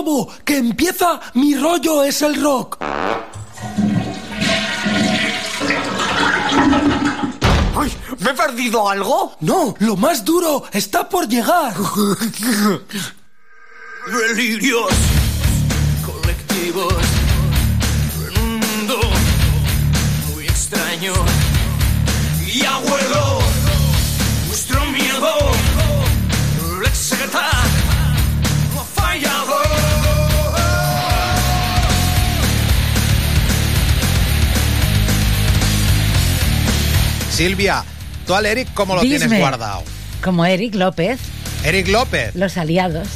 Lobo, que empieza Mi rollo es el rock. ¡Ay! ¿Me he perdido algo? No, lo más duro está por llegar. Delirios colectivos en un mundo muy extraño. Y abuelo, vuestro miedo, Silvia, tú al Eric, ¿cómo lo tienes guardado? Como Eric López, Eric López. los aliados.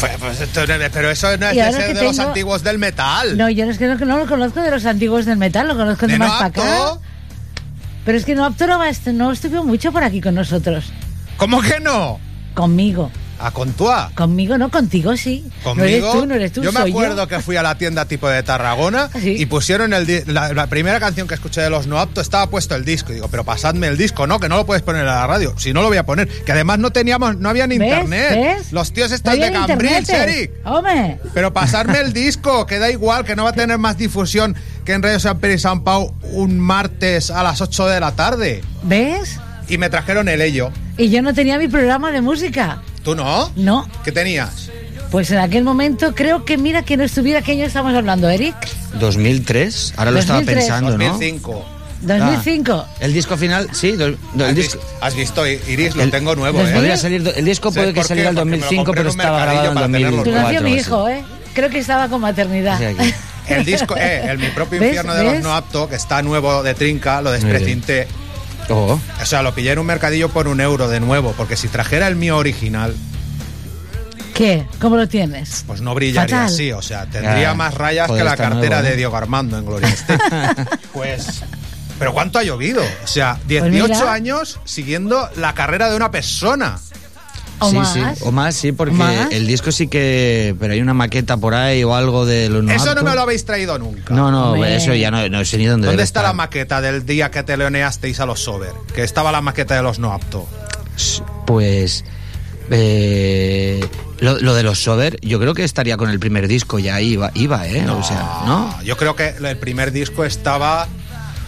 Pues, pues, esto no- pero eso no es de ser de los antiguos del metal. No, yo no, es que no, no lo conozco de los antiguos del metal, lo conozco de, de más no para acá. Pero es que no apto no, no estuvo mucho por aquí con nosotros. ¿Cómo que no? Conmigo. A Contua. Conmigo no, contigo sí. Conmigo. No eres tú, no eres tú, yo me soy acuerdo que fui a la tienda tipo de Tarragona ¿Ah, sí? y pusieron el la, la primera canción que escuché de los No Apto estaba puesto el disco. Y digo, pero pasadme el disco, no, que no lo puedes poner a la radio. Si no lo voy a poner. Que además no teníamos, no había ni ¿Ves? internet. ¿Ves? Los tíos No había de internet. Eric. Hombre, Pero pasarme el disco, que da igual, que no va a tener más difusión que en Radio San Pedro y San Pau un martes a las 8 de la tarde. ¿ves? Y me trajeron el ello. Y yo no tenía mi programa de música. ¿Tú no? No. ¿Qué tenías? Pues en aquel momento creo que mira que no estuviera, ¿qué año estamos hablando, Eric? 2003, ahora lo estaba 2003. pensando, ¿no? 2005. 2005. Ah, el disco final, sí, do- do- el ¿Has, disco, visto, has visto, Iris? Lo El- tengo nuevo, ¿Dos ¿eh? podría salir, do- el disco ¿Sabes puede que saliera en lo 2005, compré pero estaba grabado en mercadillo para tenerlo. Tú 2004. nació mi hijo, ¿eh? Creo que estaba con maternidad. Sí. El disco, eh, el Mi propio ¿Ves? infierno de los no apto, que está nuevo de trinca, lo desprecinté. Oh, O sea, lo pillé en un mercadillo por un euro de nuevo, porque si trajera el mío original, ¿Qué? ¿Cómo lo tienes? pues no brillaría Fatal. así. O sea, tendría Ya, más rayas que la cartera nuevo, de ¿eh? Diego Armando en Gloria pues. Pero ¿cuánto ha llovido? O sea, 18 Pues años siguiendo la carrera de una persona. ¿O sí, más? sí, o más, sí, porque ¿Más? el disco sí que... Pero hay una maqueta por ahí o algo de los no Eso no me lo habéis traído nunca. No, no, Hombre. eso ya no, no sé ni dónde ¿Dónde está estar. la maqueta del día que teleoneasteis a los Sober? Que estaba la maqueta de los no apto. Pues... eh, lo, lo de los Sober, yo creo que estaría con el primer disco ya iba, iba ¿eh? o sea, ¿no? Yo creo que el primer disco estaba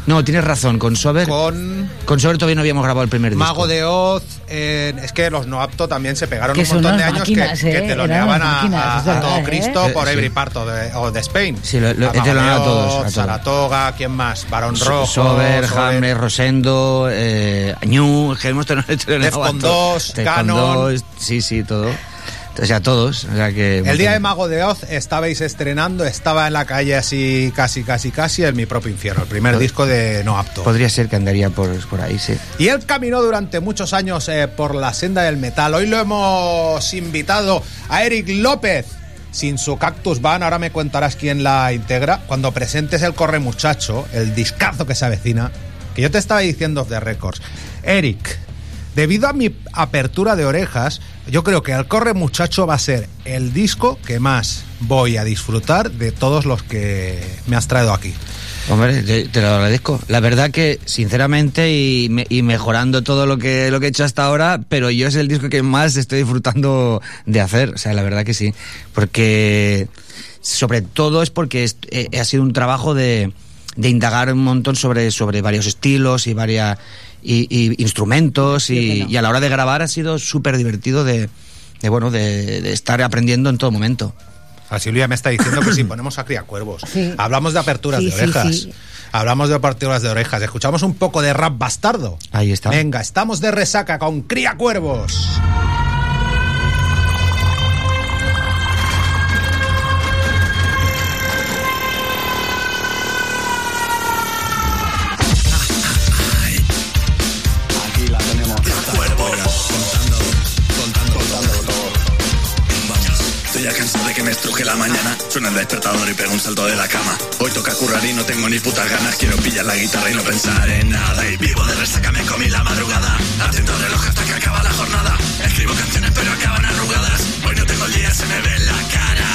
No, tienes razón, con Sober... con Con Sober todavía no habíamos grabado el primer disco. Mago de Oz. eh, es que los no apto también se pegaron Que un montón de años máquinas, que, que ¿eh? teloneaban Eran unas a, máquinas, a- a verdad, todo ¿eh? Cristo Eh, por sí. Every Part of the, of the Spain. Sí, lo- lo- A he Mago teloneado de a todos, a todos. Saratoga, ¿quién más? Barón Rojo. Sober. Hammer, Rosendo, eh, Ñu, que hemos teloneado a Defcon todos. 2, Defcon Canon. 2, sí, sí, todo. O sea, todos. O sea que, El día de Mago de Oz estabais estrenando, estaba en la calle así, casi, casi, casi, en mi propio infierno, el primer Pod- disco de No Apto. Podría ser que andaría por, por ahí, sí. Y él caminó durante muchos años eh, por la senda del metal. Hoy lo hemos invitado a Eric López. Sin su Cactus Van, ahora me contarás quién la integra. Cuando presentes el Corre Muchacho, el discazo que se avecina, que yo te estaba diciendo de Records. Eric, debido a mi apertura de orejas, yo creo que el Corre Muchacho va a ser el disco que más voy a disfrutar de todos los que me has traído aquí. Hombre, te, te lo agradezco. La verdad que, sinceramente, y, me- y mejorando todo lo que, he hecho hasta ahora, pero yo es el disco que más estoy disfrutando de hacer. O sea, la verdad que sí. Porque, sobre todo es porque es- eh, ha sido un trabajo de, de indagar un montón sobre, sobre varios estilos y varias y, y instrumentos y, y a la hora de grabar ha sido súper divertido de, de, bueno, de, de estar aprendiendo en todo momento. A Silvia me está diciendo que si ponemos a criacuervos. Sí. Hablamos de aperturas Sí, de orejas. sí. Hablamos de aperturas de orejas. Escuchamos un poco de rap bastardo. Ahí está. Venga, estamos de resaca con criacuervos. Aquí me estruje la mañana. Suena el despertador y pego un salto de la cama. Hoy toca currar y no tengo ni putas ganas. Quiero pillar la guitarra y no pensar en nada. Y vivo de resaca, me comí la madrugada. Haciendo reloj hasta que acaba la jornada. Escribo canciones pero acaban arrugadas. Hoy no tengo el día, se me ve la cara.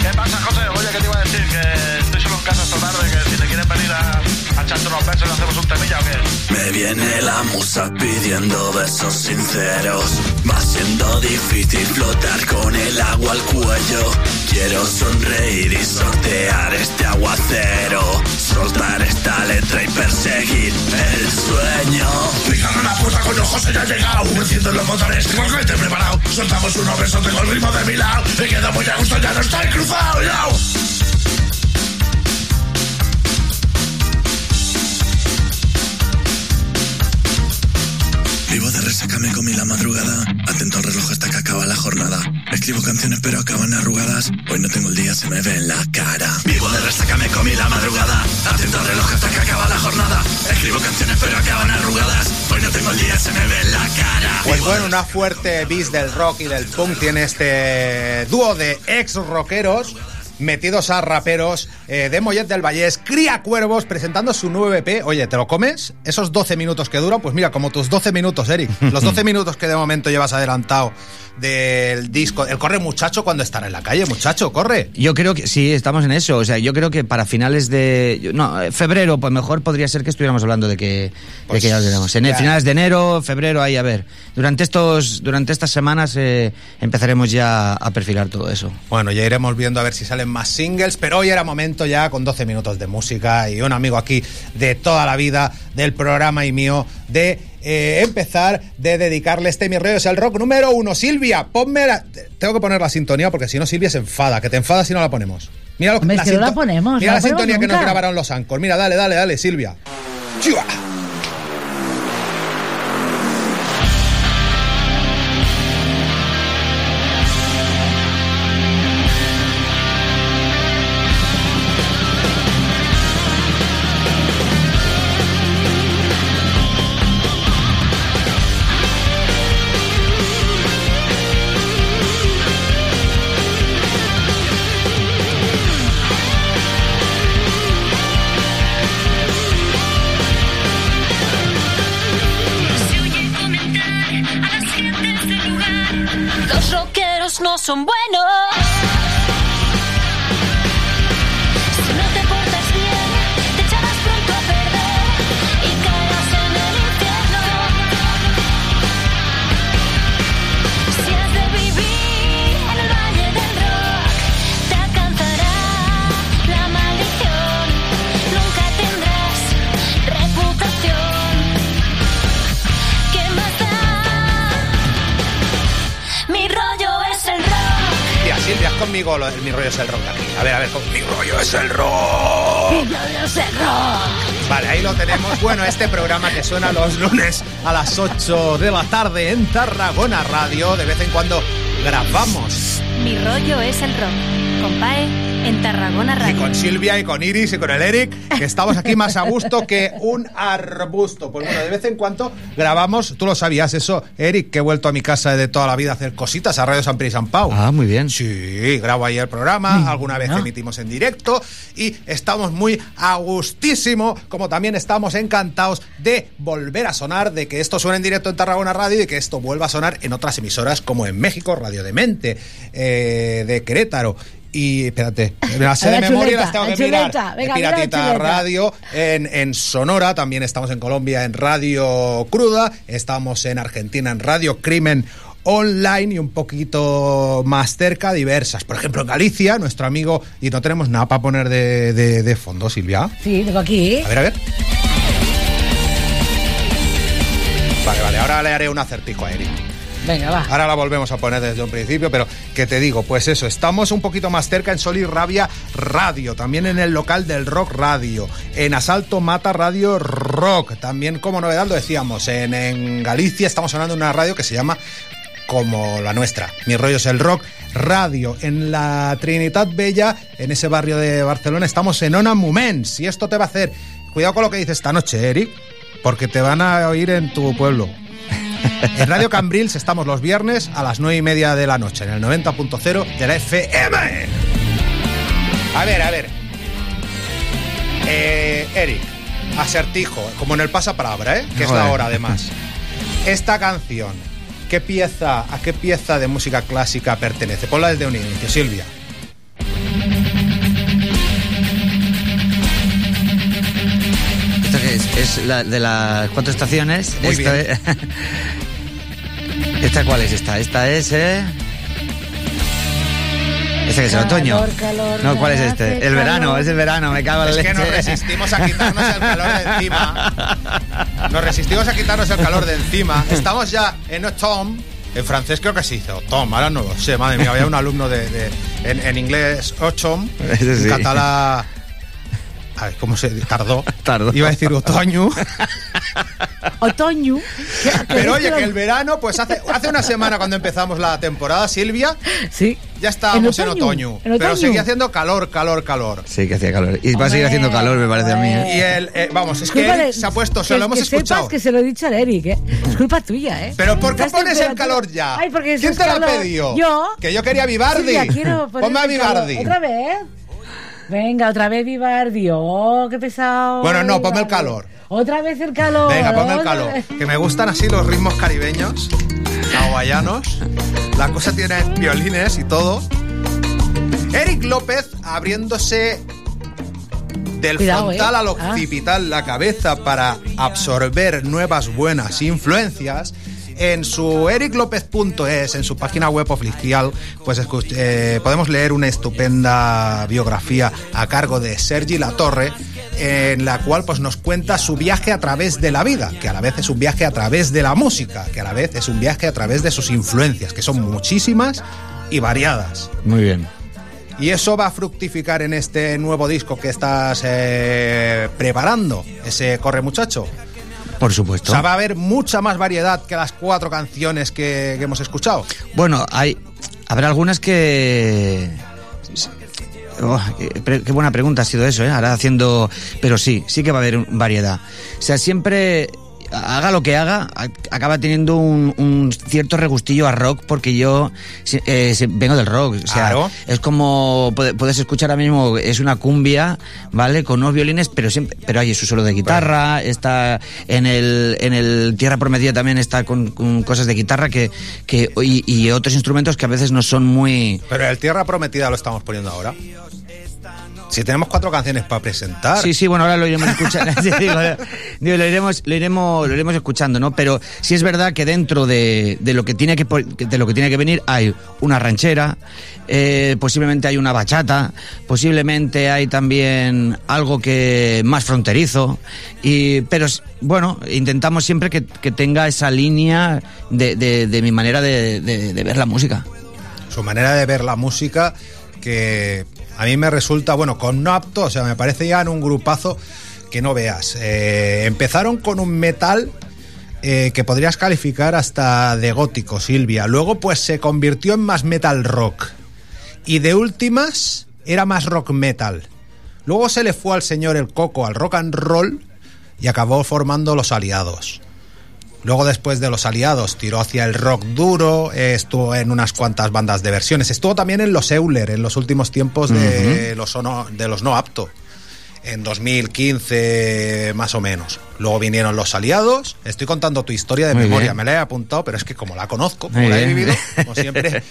¿Qué pasa, José? Oye, ¿qué te iba a decir? Que estoy solo en casa esta tarde, que si te quieres venir a, a echarte unos besos y hacemos un temilla o qué. Me vi Viene la musa pidiendo besos sinceros. Va siendo difícil flotar con el agua al cuello. Quiero sonreír y sortear este aguacero. Soltar esta letra y perseguir el sueño. Picando la puerta con ojos ya ha llegado. Enciendo los motores, tengo el cohete preparado. Soltamos unos besos, tengo el ritmo de mi lado. Me quedo muy a gusto, ya no estoy cruzado. Yo. Vivo de resaca, me comí la madrugada. Atento al reloj hasta que acaba la jornada. Escribo canciones pero acaban arrugadas. Hoy no tengo el día, se me ve en la cara. Vivo de resaca, me comí la madrugada. Atento al reloj hasta que acaba la jornada. Escribo canciones pero acaban arrugadas. Hoy no tengo el día, se me ve en la cara. Pues bueno, una fuerte bis del rock y del punk tiene este dúo de ex rockeros metidos a raperos eh, de Mollet del Vallés, Cría Cuervos, presentando su nuevo EP. Oye, ¿te lo comes? Esos 12 minutos que duran, pues mira, como tus 12 minutos, Eric. Los 12 minutos que de momento llevas adelantado del disco. El corre muchacho cuando estará en la calle, muchacho, corre. Yo creo que sí, estamos en eso. O sea, yo creo que para finales de. No, eh, febrero, pues mejor podría ser que estuviéramos hablando de que, Pues de que ya lo tenemos. En ya. finales de enero, febrero, ahí a ver. Durante estos, durante estas semanas eh, empezaremos ya a perfilar todo eso. Bueno, ya iremos viendo a ver si salen más singles, pero hoy era momento ya con 12 minutos de música y un amigo aquí de toda la vida del programa y mío de eh, empezar, de dedicarle este Mi Rollo es el Rock número uno. Silvia, ponme la... Tengo que poner la sintonía porque si no Silvia se enfada, que te enfada si no la ponemos. Mira, lo, que no la sinto- ponemos, Mira la la ponemos sintonía que nos grabaron los Anchor. Mira, dale, dale, dale, Silvia. ¡Chua! Son buenos. Lo- Mi Rollo es el Rock aquí. A ver, a ver, con Mi Rollo es el Rock. Mi rollo es el rock. Vale, ahí lo tenemos. Bueno, este programa que suena los lunes a las 8 de la tarde en Tarragona Radio. De vez en cuando grabamos. Mi rollo es el rock. Compae en Tarragona Y Radio. con Silvia y con Iris y con el Eric, que estamos aquí más a gusto que un arbusto. Pues bueno, de vez en cuando grabamos, tú lo sabías eso, Eric, que he vuelto a mi casa de toda la vida a hacer cositas a Radio San Pri y San Pau. Ah, muy bien. Sí, grabo ahí el programa, alguna vez emitimos en directo y estamos muy a gustísimo, como también estamos encantados de volver a sonar, de que esto suene en directo en Tarragona Radio y de que esto vuelva a sonar en otras emisoras como en México, Radio Demente, eh, de Querétaro. Y espérate, me las sé de la memoria chuleta, las tengo la que mirar. chuleta, De venga, mira la Piratita. Radio en, en Sonora, también estamos en Colombia en Radio Cruda, estamos en Argentina en Radio Crimen online y un poquito más cerca, diversas. Por ejemplo, en Galicia, nuestro amigo, y no tenemos nada para poner de, de- de fondo, Silvia. Sí, tengo aquí. A ver, a ver. Vale, vale, ahora le haré un acertijo a Eric. Venga, va. Ahora la volvemos a poner desde un principio, pero que te digo, pues eso, estamos un poquito más cerca en Sol y Rabia Radio, también en el local del Rock Radio, en Asalto Mata Radio Rock, también como novedad lo decíamos, en, Galicia estamos sonando una radio que se llama como la nuestra, Mi Rollo es el Rock Radio, en la Trinidad Bella, en ese barrio de Barcelona, estamos en Ona Mumens, y esto te va a hacer, cuidado con lo que dices esta noche, Eric, porque te van a oír en tu pueblo. En Radio Cambrils estamos los viernes a las 9 y media de la noche, en el 90.0 de la FM. A ver, a ver. Eh, Eric, acertijo, como en el pasapalabra, ¿eh? que es la hora además. Esta canción, ¿qué pieza, ¿a qué pieza de música clásica pertenece? Ponla desde un inicio, Silvia. Es? Es la de las cuatro estaciones. Muy Esta bien. es- ¿Esta cuál es esta? Esta es, ¿eh? Esta que es el Calor, otoño. calor, no, ¿cuál es este? El verano, es el verano, me cago en Es la que leche. nos resistimos a quitarnos el calor de encima. Nos resistimos a quitarnos el calor de encima. Estamos ya en autumn. En francés creo que se dice autumn, ahora no lo sé, madre mía. Había un alumno de, de- en, en inglés en sí. catalán... A ver, ¿cómo se? Tardó. Tardó. Iba a decir otoño. Otoño. Pero oye, que el verano, pues hace, hace una semana cuando empezamos la temporada, Silvia, Sí. ya estábamos en En otoño. Pero seguía haciendo calor, calor, calor. Sí, que hacía calor. Y va a seguir haciendo calor, me parece a mí. ¿eh? Y el, eh, vamos, es que se ha puesto, se que- lo hemos que escuchado. sepas que se lo he dicho al Eric, ¿eh? Es culpa tuya, ¿eh? Pero ¿por qué pones el calor ya? Ay, porque ¿Quién te lo ha pedido? Yo. Que yo quería Vivardi. Silvia, quiero poner Ponme a. Vivardi. ¿Otra vez? Venga, otra vez Vivardi. Oh, qué pesado. Bueno, no, ponme el calor. Otra vez el calor. Venga, ponme el calor. vez. Que me gustan así los ritmos caribeños, hawaianos. La cosa tiene violines y todo. Eric López abriéndose del Cuidado, frontal eh. al Ah. occipital la cabeza para absorber nuevas buenas influencias. En su ericlopez.es, en su página web oficial, pues eh, podemos leer una estupenda biografía a cargo de Sergi Latorre, en la cual pues nos cuenta su viaje a través de la vida, que a la vez es un viaje a través de la música, que a la vez es un viaje a través de sus influencias, que son muchísimas y variadas. Muy bien. Y eso va a fructificar en este nuevo disco que estás eh, preparando, ese Corre Muchacho. Por O supuesto. sea, va a haber mucha más variedad que las cuatro canciones que, que hemos escuchado. Bueno, hay. Habrá algunas que. Oh, qué, pre- qué buena pregunta ha sido eso, ¿eh? Ahora haciendo. Pero sí, sí que va a haber variedad. O sea, siempre. Haga lo que haga, acaba teniendo un, un cierto regustillo a rock porque yo eh, vengo del rock. O sea, Claro. es como puede- puedes escuchar ahora mismo, es una cumbia, ¿vale? Con unos violines, pero siempre, pero hay su solo de guitarra, está en el, en el Tierra Prometida también está con, con cosas de guitarra que, que y, y otros instrumentos que a veces no son muy Pero el Tierra Prometida lo estamos poniendo ahora. Si tenemos cuatro canciones para presentar. Sí, sí, bueno, ahora lo iremos escuchando. Sí, digo, digo, lo, iremos, lo, iremos, lo iremos escuchando, ¿no? Pero sí es verdad que dentro de, de lo, que tiene que, de lo que tiene que venir hay una ranchera, eh, posiblemente hay una bachata, posiblemente hay también algo que más fronterizo, y, pero bueno, intentamos siempre que, que tenga esa línea de, de- de mi manera de- de ver la música. Su manera de ver la música que a mí me resulta, bueno, con no apto, o sea, me parece ya en un grupazo que no veas. Eh, empezaron con un metal eh, que podrías calificar hasta de gótico, Silvia. Luego, pues se convirtió en más metal rock. Y de últimas, era más rock metal. Luego se le fue al señor el coco al rock and roll y acabó formando los aliados. Luego, después de los aliados, tiró hacia el rock duro, eh, estuvo en unas cuantas bandas de versiones. Estuvo también en los Euler en los últimos tiempos de, los, ono- de los no apto. En 2015, más o menos. Luego vinieron los aliados. Estoy contando tu historia de Muy memoria. bien. Me la he apuntado, pero es que como la conozco, como Muy la he bien. vivido, como siempre,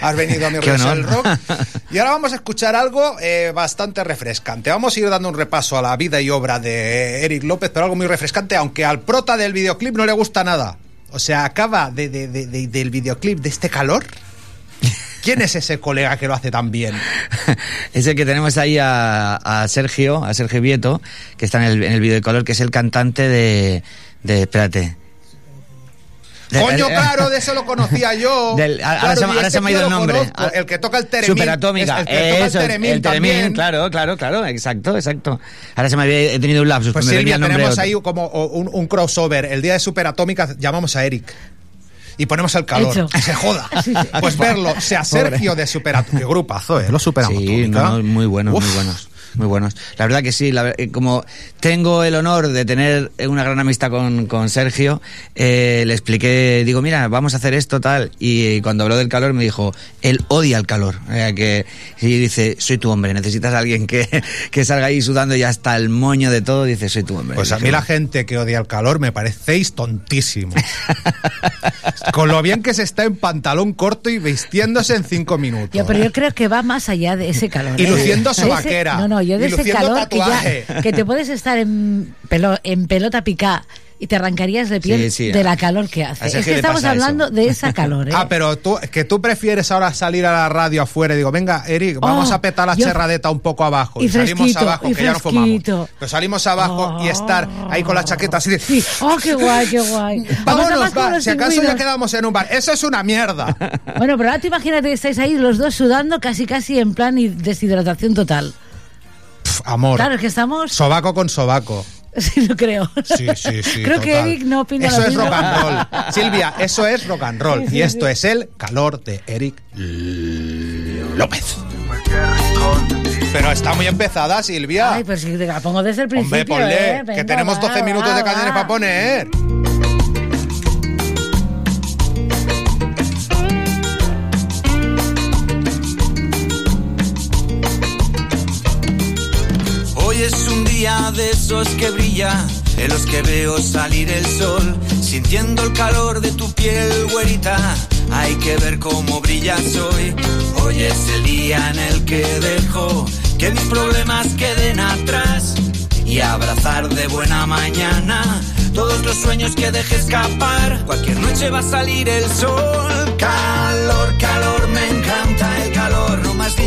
has venido a mi honor. del rock. Y ahora vamos a escuchar algo eh, bastante refrescante. Vamos a ir dando un repaso a la vida y obra de Eric López, pero algo muy refrescante, aunque al prota del videoclip no le gusta nada. O sea, acaba de, de- de- de- del videoclip de este calor. ¿Quién es ese colega que lo hace tan bien? Es el que tenemos ahí a, a Sergio, a Sergio Vieto, que está en el, en el vídeo de color, que es el cantante de. de espérate. De- Coño, claro, de eso lo conocía yo. Del- ahora se me- y ahora este se me ha ido el nombre. conozco, el que toca el Teremín. Superatómica. es el que toca el Eso, Teremín el Teremín, también. claro, claro, claro, exacto, exacto. Ahora se me había he tenido un lapsus, Pues Silvia, nombre tenemos otro. ahí como un, un crossover. El día de Superatómica llamamos a Eric. Y ponemos el calor. Hecho. Que se joda. Sí, sí. Pues verlo, sea Sergio de Superatómica. Qué grupazo, ¿eh? Los Superatómica. Sí, no, no, muy buenos, Uf. muy buenos. Muy buenos. La verdad que sí, la eh, como tengo el honor de tener una gran amistad con, con Sergio, eh, le expliqué, digo, mira, vamos a hacer esto, tal, y cuando habló del calor me dijo, él odia el calor. Sea, que, y dice, soy tu hombre, necesitas a alguien que, que salga ahí sudando ya hasta el moño de todo, dice, soy tu hombre. Pues a mí la gente que odia el calor me parecéis tontísimos. Con lo bien que se está en pantalón corto y vistiéndose en cinco minutos. Ya, pero yo creo que va más allá de ese calor. Y ¿eh? luciendo Ese- sobaquera. No, no, No, yo de ese calor que, ya, que te puedes estar en, pelo, en pelota picá y te arrancarías de piel Sí, sí, de la calor que hace. Es que estamos pasa eso. hablando de esa calor, ¿eh? Ah, pero tú, que tú prefieres ahora salir a la radio afuera y digo, venga, Eric, vamos Oh, a petar la yo- cherradeta un poco abajo. y Y, salimos abajo, y que ya no fumamos. Pero salimos abajo y estar ahí con la chaqueta así de. Sí. Oh, qué guay, qué guay. Vamos Vámonos, va, si acaso ya pingüinos. quedamos en un bar. Eso es una mierda. Bueno, pero ahora tú imagínate que estáis ahí los dos sudando casi casi en plan y deshidratación total. Amor. Claro, es que estamos... Sobaco con sobaco. Sí, lo creo. Sí, sí, sí. Creo que. Eric no opina Eso lo es mismo. rock and roll. Silvia, eso es rock and roll. Sí, sí, y esto sí. es el calor de Eric López. Pero está muy empezada, Silvia. Ay, pues sí, te la pongo desde el principio, Hombre, ponle, ¿eh? que tenemos va, 12 minutos va, de canciones para poner. Es un día de esos que brilla, en los que veo salir el sol, sintiendo el calor de tu piel, güerita. Hay que ver cómo brillas hoy. Hoy es el día en el que dejo que mis problemas queden atrás y abrazar de buena mañana todos los sueños que dejé escapar. Cualquier noche va a salir el sol. Calor, calor, me encanta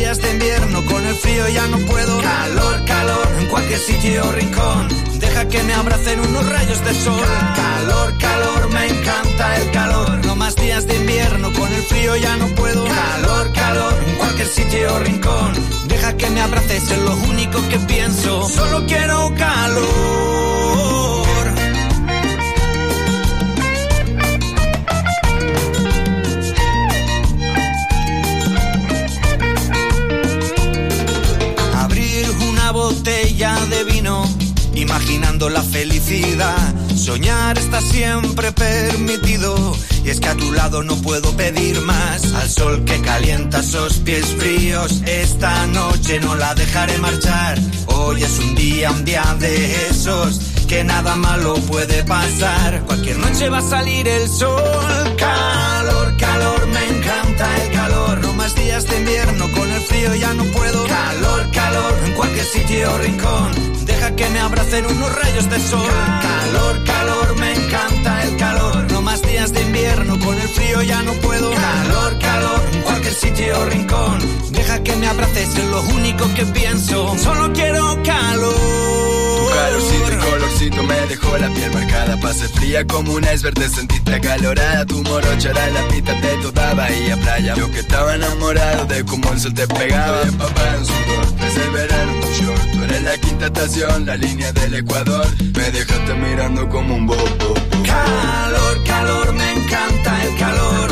días de invierno, con el frío ya no puedo. Calor, calor, en cualquier sitio o rincón. Deja que me abracen unos rayos de sol. Calor, calor, me encanta el calor. No más días de invierno, con el frío ya no puedo. Calor, calor, en cualquier sitio o rincón. Deja que me abraces, es lo único que pienso. Solo quiero calor. Imaginando la felicidad. Soñar está siempre permitido. Y es que a tu lado no puedo pedir más. Al sol que calienta esos pies fríos. Esta noche no la dejaré marchar. Hoy es un día, un día de esos. Que nada malo puede pasar. Cualquier noche va a salir el sol. Calor, calor, me encanta el calor. No más días de invierno, con el frío ya no puedo. Calor, calor, en cualquier sitio o rincón. Deja que me abracen unos rayos de sol. Calor, calor, me encanta el calor. No más días de invierno, con el frío ya no puedo. Calor, calor, en cualquier sitio o rincón. Deja que me abraces, es lo único que pienso. Solo quiero calor. Calorcito y colorcito me dejó la piel marcada. Pase fría como un iceberg, te sentiste acalorada. Tu morocha era la pista de toda bahía playa. Yo que estaba enamorado de cómo el sol te pegaba. Estoy empapado en sudor, es el verano tu short. Tú eres la quinta estación, la línea del ecuador. Me dejaste mirando como un bobo. Calor, calor, me encanta el calor.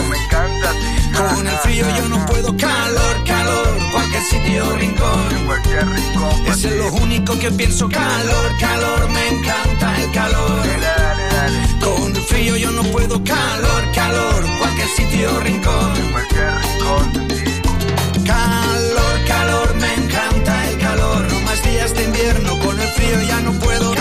Con el frío yo no puedo. Calor, calor, cualquier sitio rincón. cualquier rincón Ese es lo único que pienso. Calor, calor, me encanta el calor. Dale, dale, Con el frío yo no puedo. Calor, calor, cualquier sitio rincón. cualquier rincón Calor, calor, me encanta el calor. No más días de invierno, con el frío ya no puedo.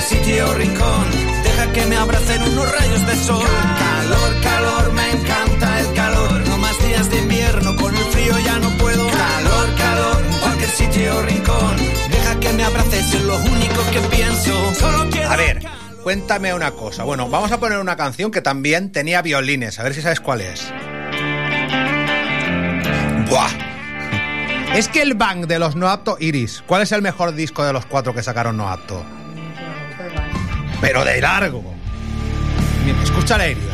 Calor, calor, en cualquier sitio o rincón. Deja que me abracen unos rayos de sol. Calor, calor, me encanta el calor. No más días de invierno, con el frío ya no puedo. Calor, calor, en cualquier sitio o rincón. Deja que me abraces, es lo único que pienso. Solo quiero A ver, cuéntame una cosa. Bueno, vamos a poner una canción que también tenía violines. A ver si sabes cuál es. Buah. Es que el bang de los no apto Iris. ¿Cuál es el mejor disco de los cuatro que sacaron no apto? Pero de largo. Escucha la herida.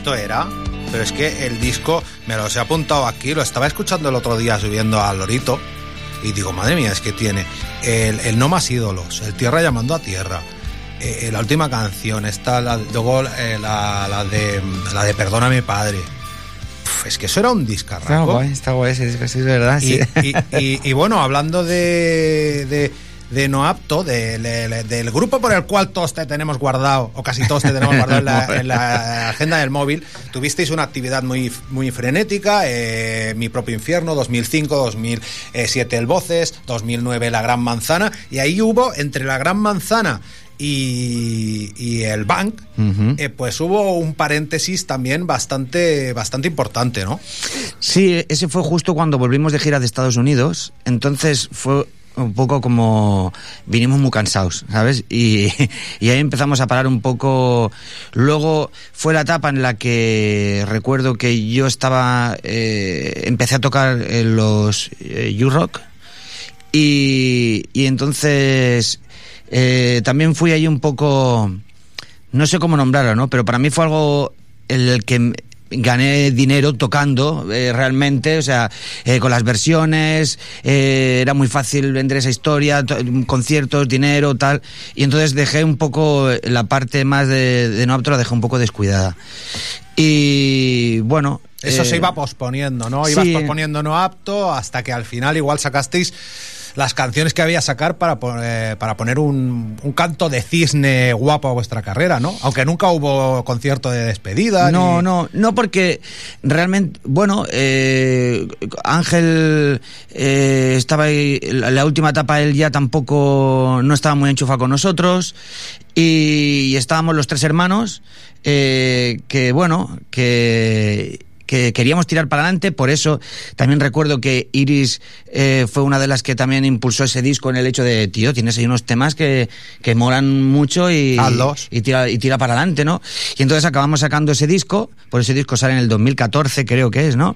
Esto era. Pero es que el disco me los he apuntado aquí, lo estaba escuchando el otro día subiendo al Lorito. Y digo, madre mía, es que tiene el, el No Más Ídolos, el Tierra llamando a Tierra. eh, la última canción, está la, luego eh, la, la de, la de Perdona a mi padre. Uf, es que eso era un Está discarraco. guay, está guay, sí, sí, es verdad. Y, sí. y- y- y bueno, hablando de, de, de no apto, de- de- de- del grupo por el cual todos te tenemos guardado, o casi todos te tenemos guardado en la, en la agenda del móvil, tuvisteis una actividad muy, muy frenética, eh, Mi propio infierno, 2005, 2007 El Voces, 2009 La Gran Manzana, y ahí hubo entre La Gran Manzana y, y el Bank, eh, pues hubo un paréntesis también bastante, bastante importante, ¿no? Sí, ese fue justo cuando volvimos de gira de Estados Unidos. Entonces fue un poco como vinimos muy cansados, ¿sabes? Y, y ahí empezamos a parar un poco. Luego fue la etapa en la que recuerdo que yo estaba, eh, empecé a tocar en los eh, U-Rock y, y entonces eh, también fui ahí un poco, no sé cómo nombrarlo, ¿no? Pero para mí fue algo en el que gané dinero tocando eh, realmente, o sea, eh, con las versiones, eh, era muy fácil vender esa historia, to- conciertos, dinero, tal, y entonces dejé un poco la parte más de, de no apto, la dejé un poco descuidada. Y bueno... Eso se iba posponiendo, ¿no? Ibas sí. posponiendo no apto hasta que al final igual sacasteis las canciones que había sacar para, eh, para poner un, un canto de cisne guapo a vuestra carrera, ¿no? Aunque nunca hubo concierto de despedida. No, ni- no, no porque realmente, bueno, eh, Ángel eh, estaba ahí, la, la última etapa él ya tampoco no estaba muy enchufado con nosotros y, y estábamos los tres hermanos eh, que, bueno, que que queríamos tirar para adelante, por eso también recuerdo que Iris eh, fue una de las que también impulsó ese disco en el hecho de, tío, tienes ahí unos temas que, que molan mucho y, Hazlos. y tira, y tira para adelante, ¿no? Y entonces acabamos sacando ese disco, por ese disco sale en el 2014, creo que es, ¿no?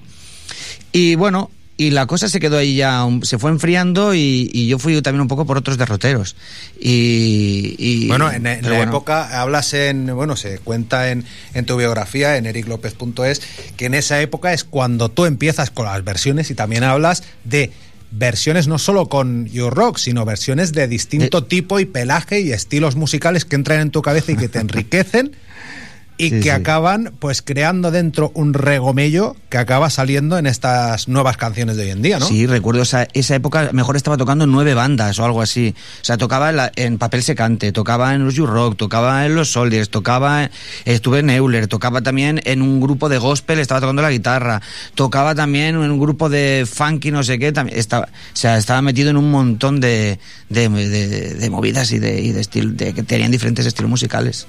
Y bueno, y la cosa se quedó ahí ya, se fue enfriando y, y yo fui también un poco por otros derroteros. Y, y- Bueno, en, la bueno. época hablas en, bueno, se cuenta en, en tu biografía, en ericlopez.es, que en esa época es cuando tú empiezas con las versiones y también hablas de versiones no solo con You Rock, sino versiones de distinto tipo y pelaje y estilos musicales que entran en tu cabeza y que te enriquecen y Sí, que sí. acaban pues creando dentro un regomello que acaba saliendo en estas nuevas canciones de hoy en día, ¿no? Sí, recuerdo esa, esa época, mejor estaba tocando nueve bandas o algo así. O sea, tocaba en, la- en Papel Secante, tocaba en los You-Rock, tocaba en los Soldiers, tocaba, estuve en Euler, tocaba también en un grupo de gospel, estaba tocando la guitarra, tocaba también en un grupo de funky, no sé qué, también estaba, o sea, estaba metido en un montón de, de, de- de movidas y de, y de estilo, de, que tenían diferentes estilos musicales.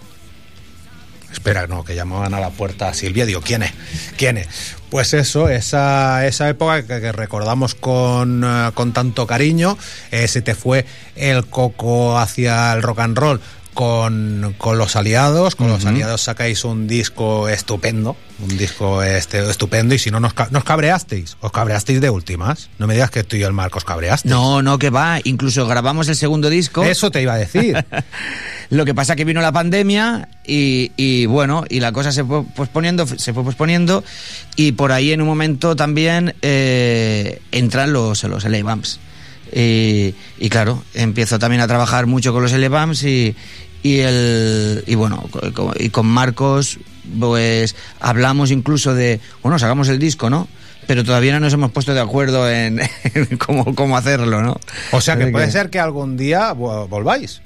Espera, no, que llamaban a la puerta a Silvia. Digo, ¿quién es? ¿Quién es? Pues eso, esa, esa época que, recordamos con, eh, con tanto cariño. eh, se te fue el coco hacia el rock and roll con, con los aliados. Con los aliados sacáis un disco estupendo. Un disco este, estupendo. Y si no, nos, nos cabreasteis. Os cabreasteis de últimas. No me digas que tú y el Marcos cabreasteis. No, no, que va, incluso grabamos el segundo disco. Eso te iba a decir. Lo que pasa que vino la pandemia y, y, bueno, y la cosa se fue posponiendo, se fue posponiendo y por ahí en un momento también eh, entran los, los LA Bumps. Y, y claro, empiezo también a trabajar mucho con los Bumps y, y, el, y bueno, y con Marcos pues hablamos incluso de, bueno, sacamos el disco, ¿no? Pero todavía no nos hemos puesto de acuerdo en, en cómo, cómo hacerlo, ¿no? O sea que puede ser que algún día vo- volváis.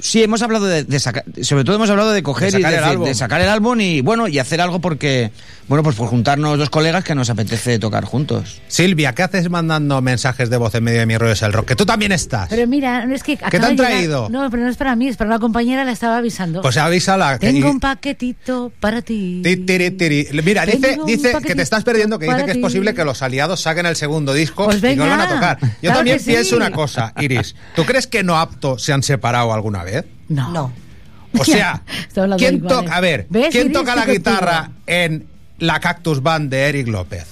Sí, hemos hablado de, de sacar, sobre todo hemos hablado de coger De y sacar el decir- álbum. de sacar el álbum y bueno, y hacer algo porque, bueno, pues por juntarnos dos colegas que nos apetece tocar juntos. Silvia, ¿qué haces mandando mensajes de voz en medio de mi rollo es el rock? Que tú también estás. Pero mira, no es que. acaba te han de llegar- traído? No, pero no es para mí, es para una compañera, la estaba avisando. Pues avísala. Tengo un paquetito para ti. Ti, tiri, tiri. Mira, dice, Tengo dice que te estás perdiendo, que dice que es posible que los aliados saquen el segundo disco Pues y que lo van a tocar. Yo claro también sí. pienso una cosa, Iris. ¿Tú crees que No Apto se han separado alguna vez? No. No. O sea, ¿quién toca, a ver, ¿Ves, ¿quién toca la guitarra en la Cactus Band de Eric López?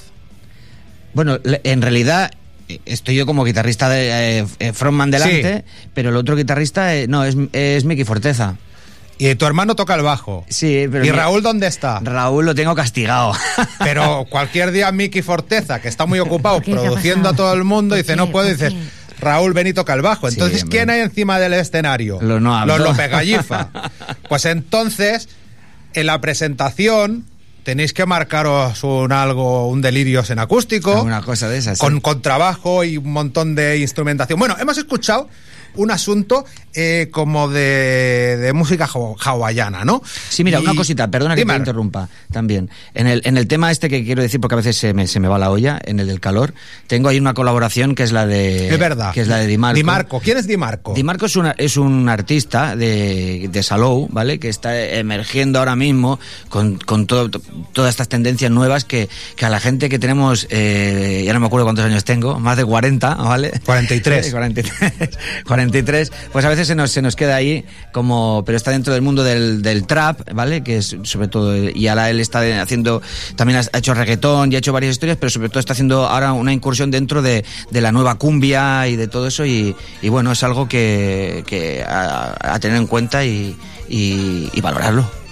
Bueno, en realidad eh, estoy yo como guitarrista de eh, eh, frontman delante, pero el otro guitarrista eh, no es, es Mickey Forteza. Y tu hermano toca el bajo. Sí, pero ¿Y Raúl dónde está? Raúl lo tengo castigado. Pero cualquier día Miki Forteza, que está muy ocupado ¿Por qué? ¿Qué ha produciendo a todo el mundo, ¿Por dice, no puedo, ¿Por dices, qué? Raúl, bajo. Sí, Entonces. ¿quién hay encima del escenario? Los no. Los López Gallifa. Pues entonces, en la presentación, tenéis que marcaros un algo, un delirios en acústico. Una cosa de esas. sí. Con contrabajo y un montón de instrumentación. Bueno, hemos escuchado un asunto eh, como de, de música haw- hawaiana, ¿no? Sí, mira, Y- una cosita, perdona que te interrumpa también. En el, en el tema este que quiero decir, porque a veces se me, se me va la olla, en el del calor, tengo ahí una colaboración que es la de... Es verdad. Que es la de Di Marco. Di Marco. ¿Quién es Di Marco? Di Marco es, una- es un artista de, de Salou, ¿vale? Que está emergiendo ahora mismo con, con todo- to- todas estas tendencias nuevas que, que a la gente que tenemos, eh, ya no me acuerdo cuántos años tengo, más de 40, ¿vale? 43. 43, 43, pues a veces se nos, se nos queda ahí como, pero está dentro del mundo del, del trap, ¿vale? Que es sobre todo, y ahora él está haciendo, también ha hecho reggaetón y ha hecho varias historias, pero sobre todo está haciendo ahora una incursión dentro de, de la nueva cumbia y de todo eso y, bueno, es algo que, que a, tener en cuenta y, y valorarlo.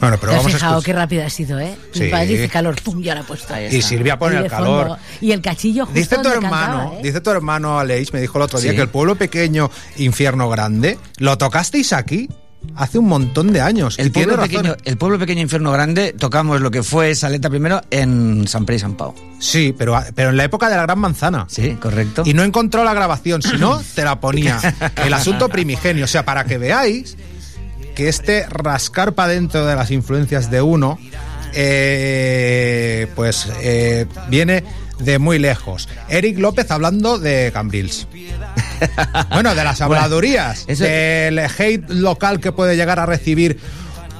Bueno, pero ¿Te has vamos fijado qué rápido ha sido, eh? Sí. Mi padre dice calor, pum, ya lo ha puesto. Ahí Y está. Silvia pone Y el calor. fondo. Y el cachillo justo Dice tu donde hermano, cantaba, ¿eh? dice tu hermano Aleix, me dijo el otro día Sí. que el pueblo pequeño, infierno grande, lo tocasteis aquí hace un montón de años. y El tiene pueblo, razón. pequeño, el pueblo pequeño infierno grande tocamos lo que fue Saleta primero en San Pre y San Pau. Sí, pero, pero en la época de la Gran Manzana. Sí, correcto. Y no encontró la grabación, si no, te la ponía. El asunto primigenio. O sea, para que veáis que este rascar para dentro de las influencias de uno, eh, pues eh, viene de muy lejos. Eric López hablando de Cambrils. Bueno, de las habladurías, eso- del hate local que puede llegar a recibir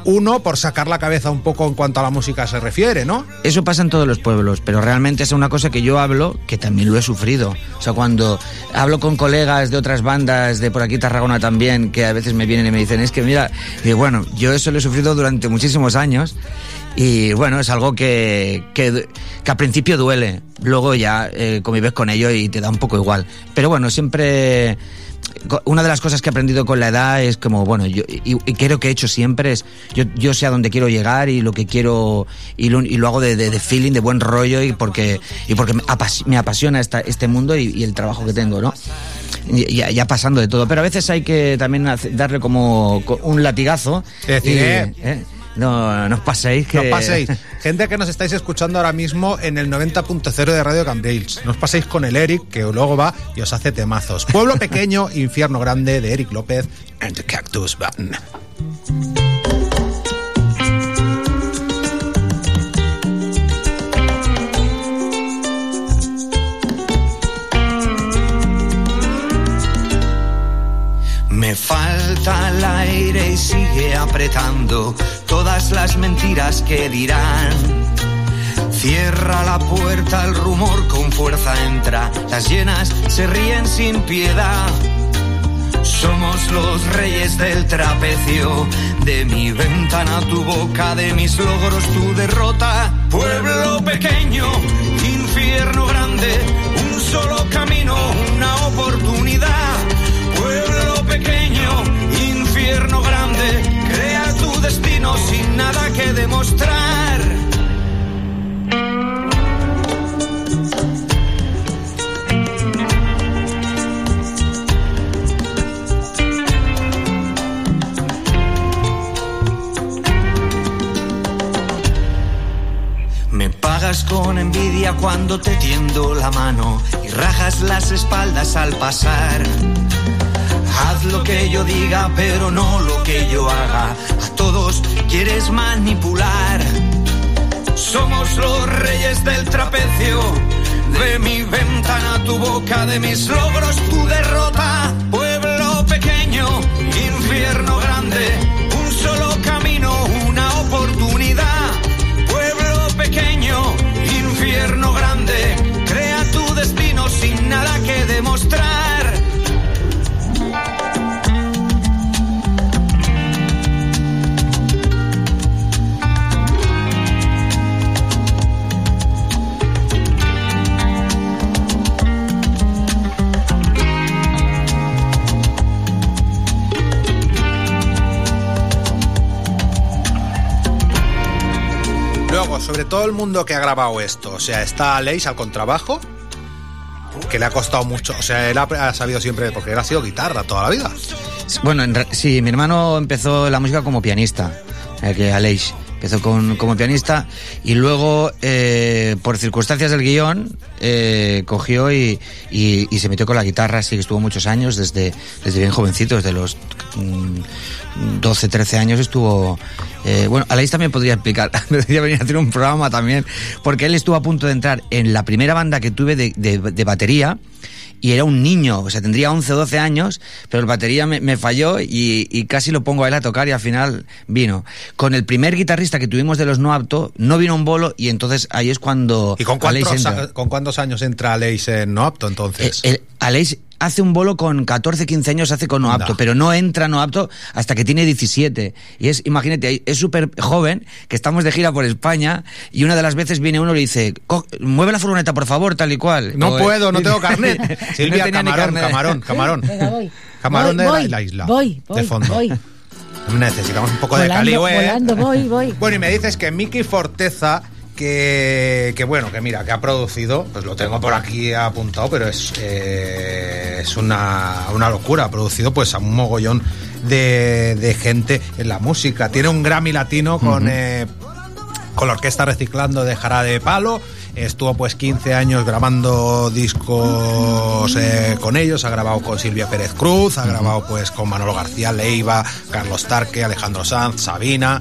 uno por sacar la cabeza un poco en cuanto a la música se refiere, ¿no? Eso pasa en todos los pueblos, pero realmente es una cosa que yo hablo que también lo he sufrido. O sea, cuando hablo con colegas de otras bandas, de por aquí Tarragona también, que a veces me vienen y me dicen, es que mira, y bueno, yo eso lo he sufrido durante muchísimos años y bueno, es algo que, que, que al principio duele, luego ya eh, convives con ello y te da un poco igual. Pero bueno, siempre una de las cosas que he aprendido con la edad es como, bueno, yo, y, y creo que he hecho siempre es, yo, yo sé a dónde quiero llegar y lo que quiero, y lo, y lo hago de, de- de feeling, de buen rollo y porque, y porque me, apas- me apasiona esta, este mundo y, y el trabajo que tengo, ¿no? Ya, ya pasando de todo, pero a veces hay que también darle como co- un latigazo. Decir, y, eh, ¿eh? No, no os paséis que... No os paséis. Gente que nos estáis escuchando ahora mismo en el 90.0 de Radio Cambrils. No os paséis con el Eric, que luego va y os hace temazos. Pueblo pequeño, infierno grande, de Eric López and the Cactus Band. Me falta el aire y sigue apretando todas las mentiras que dirán. Cierra la puerta, el rumor con fuerza entra, las llenas se ríen sin piedad. Somos los reyes del trapecio, de mi ventana tu boca, de mis logros tu derrota. Pueblo pequeño, infierno grande, un solo camino, una oportunidad. Pueblo pequeño, infierno grande, destino sin nada que demostrar. Me pagas con envidia cuando te tiendo la mano y rajas las espaldas al pasar. Haz lo que yo diga, pero no lo que yo haga. A todos quieres manipular. Somos los reyes del trapecio. De mi ventana tu boca, de mis logros tu derrota. Pueblo pequeño, infierno grande. Sobre todo el mundo que ha grabado esto, o sea, está Aleix al contrabajo, que le ha costado mucho, o sea, él ha, sabido siempre, porque él ha sido guitarra toda la vida. Bueno, en sí, mi hermano empezó la música como pianista, eh, que Aleix. Empezó con, como pianista y luego, eh, por circunstancias del guion, eh, cogió y, y- se metió con la guitarra, así que estuvo muchos años, desde, desde bien jovencito, desde los mm, 12, 13 años estuvo... eh, bueno, Aleix también podría explicar, podría venir a hacer un programa también, porque él estuvo a punto de entrar en la primera banda que tuve de, de- de batería, y era un niño, o sea, tendría 11 o 12 años, pero el batería me, me falló y, y casi lo pongo a él a tocar y al final vino. Con el primer guitarrista que tuvimos de los no apto, no vino un bolo y entonces ahí es cuando ¿Y con cuántos, con cuántos años entra Aleix en No Apto entonces? Eh, el- Aleix hace un bolo con 14, 15 años, hace con no apto, pero no entra no apto hasta que tiene 17. Y es, imagínate, es súper joven, que estamos de gira por España, y una de las veces viene uno y le dice, "Co- mueve la furgoneta, por favor, tal y cual. no O, puedo, no tengo carnet. no Silvia, ni camarón, carnet. camarón, camarón. Venga, voy. Camarón Voy, de la- voy, la isla. Voy, voy, de fondo. voy. Necesitamos un poco de caligüe. volando, voy, voy. Bueno, y me dices que Miki Forteza, que, que bueno, que mira, que ha producido, pues lo tengo por aquí apuntado, pero es, eh, es una, una locura. Ha producido pues a un mogollón de, de gente en la música. Tiene un Grammy latino con, eh, con la orquesta reciclando de Jara de Palo. Estuvo pues 15 años grabando discos eh, con ellos, ha grabado con Silvia Pérez Cruz, ha grabado pues con Manolo García Leiva, Carlos Tarque, Alejandro Sanz, Sabina.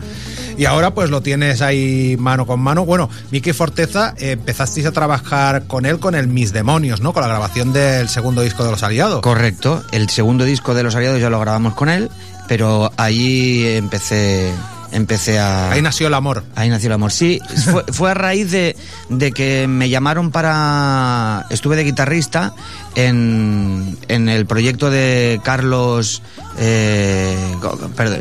Y ahora pues lo tienes ahí mano con mano. Bueno, Miki Forteza, eh, empezasteis a trabajar con él con el Mis Demonios, ¿no? Con la grabación del segundo disco de Los Aliados. Correcto, el segundo disco de Los Aliados ya lo grabamos con él, pero ahí empecé, empecé a... Ahí nació el amor. Ahí nació el amor. Sí, fue, fue a raíz de, de que me llamaron para... Estuve de guitarrista en, en el proyecto de Carlos... eh, perdón,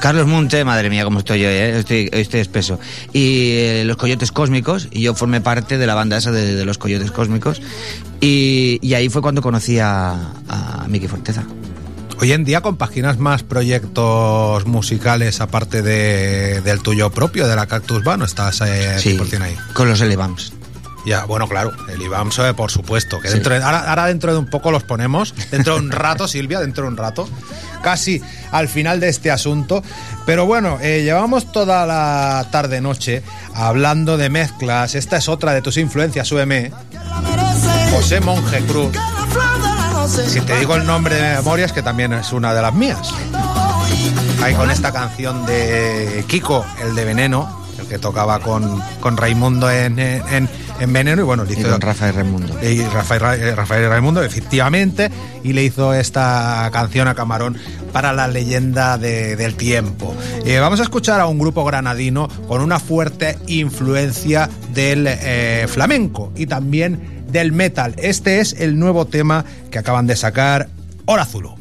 Carlos Munte, madre mía, cómo estoy yo, eh, estoy, estoy espeso. Y eh, los Coyotes Cósmicos, y yo formé parte de la banda esa de, de los Coyotes Cósmicos. Y, y ahí fue cuando conocí a, a Miki Forteza. Hoy en día compaginas más proyectos musicales aparte de, del tuyo propio, de la Cactus Band, ¿o estás eh, Sí, 100% ahí? con los Elevams. Ya, bueno, claro, el IBAMS, eh, por supuesto. Que Sí. dentro de- ahora, ahora dentro de un poco los ponemos, dentro de un rato, Silvia, dentro de un rato, casi al final de este asunto. Pero bueno, eh, llevamos toda la tarde-noche hablando de mezclas. Esta es otra de tus influencias, súbeme. José Monje Cruz. Si te digo el nombre de memoria, es que también es una de las mías. Ahí con esta canción de Kiko, el de Veneno, el que tocaba con, con Raimundo en, en, en Veneno, y bueno, le Y hizo con Rafael Raimundo. y Rafael, Ra- eh, Rafael Raimundo, efectivamente, y le hizo esta canción a Camarón para la leyenda de- del tiempo. Eh, vamos a escuchar a un grupo granadino con una fuerte influencia del eh, flamenco y también del metal. Este es el nuevo tema que acaban de sacar, Hora Zulu.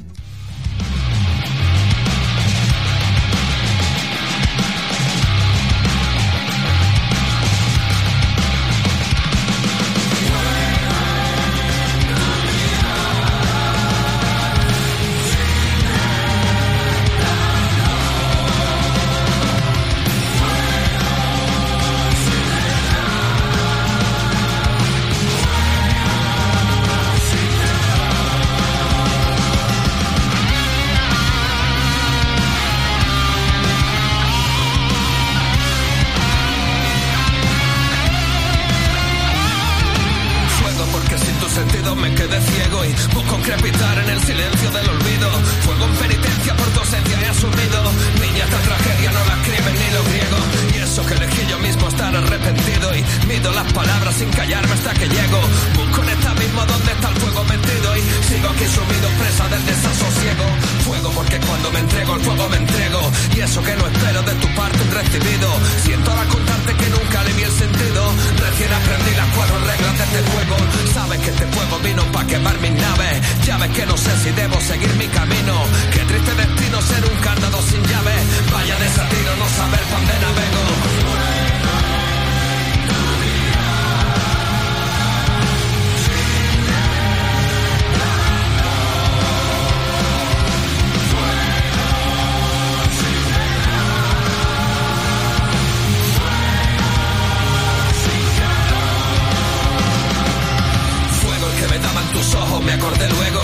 Luego.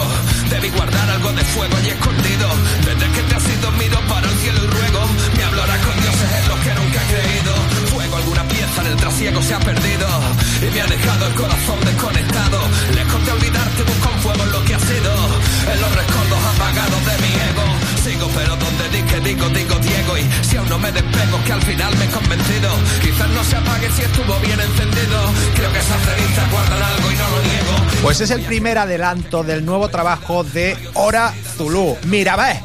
Debí guardar algo de fuego allí escondido. Desde que te has ido miro para el cielo y ruego. Me hablará con dioses en los que nunca he creído. Fuego, alguna pieza en el trasiego se ha perdido. Y me ha dejado el corazón desconectado. Lejos de olvidarte, busco un fuego en lo que ha sido. En los recuerdos apagados de mi ego. Sigo, pero donde di que digo, digo Diego. Y si aún no me despego, que al final me he convencido. Quizás no se apague si estuvo bien encendido. Creo que esas revistas guardan algo y no lo niego. Pues es el primer adelanto del nuevo trabajo de Hora Zulu. Mira, ve,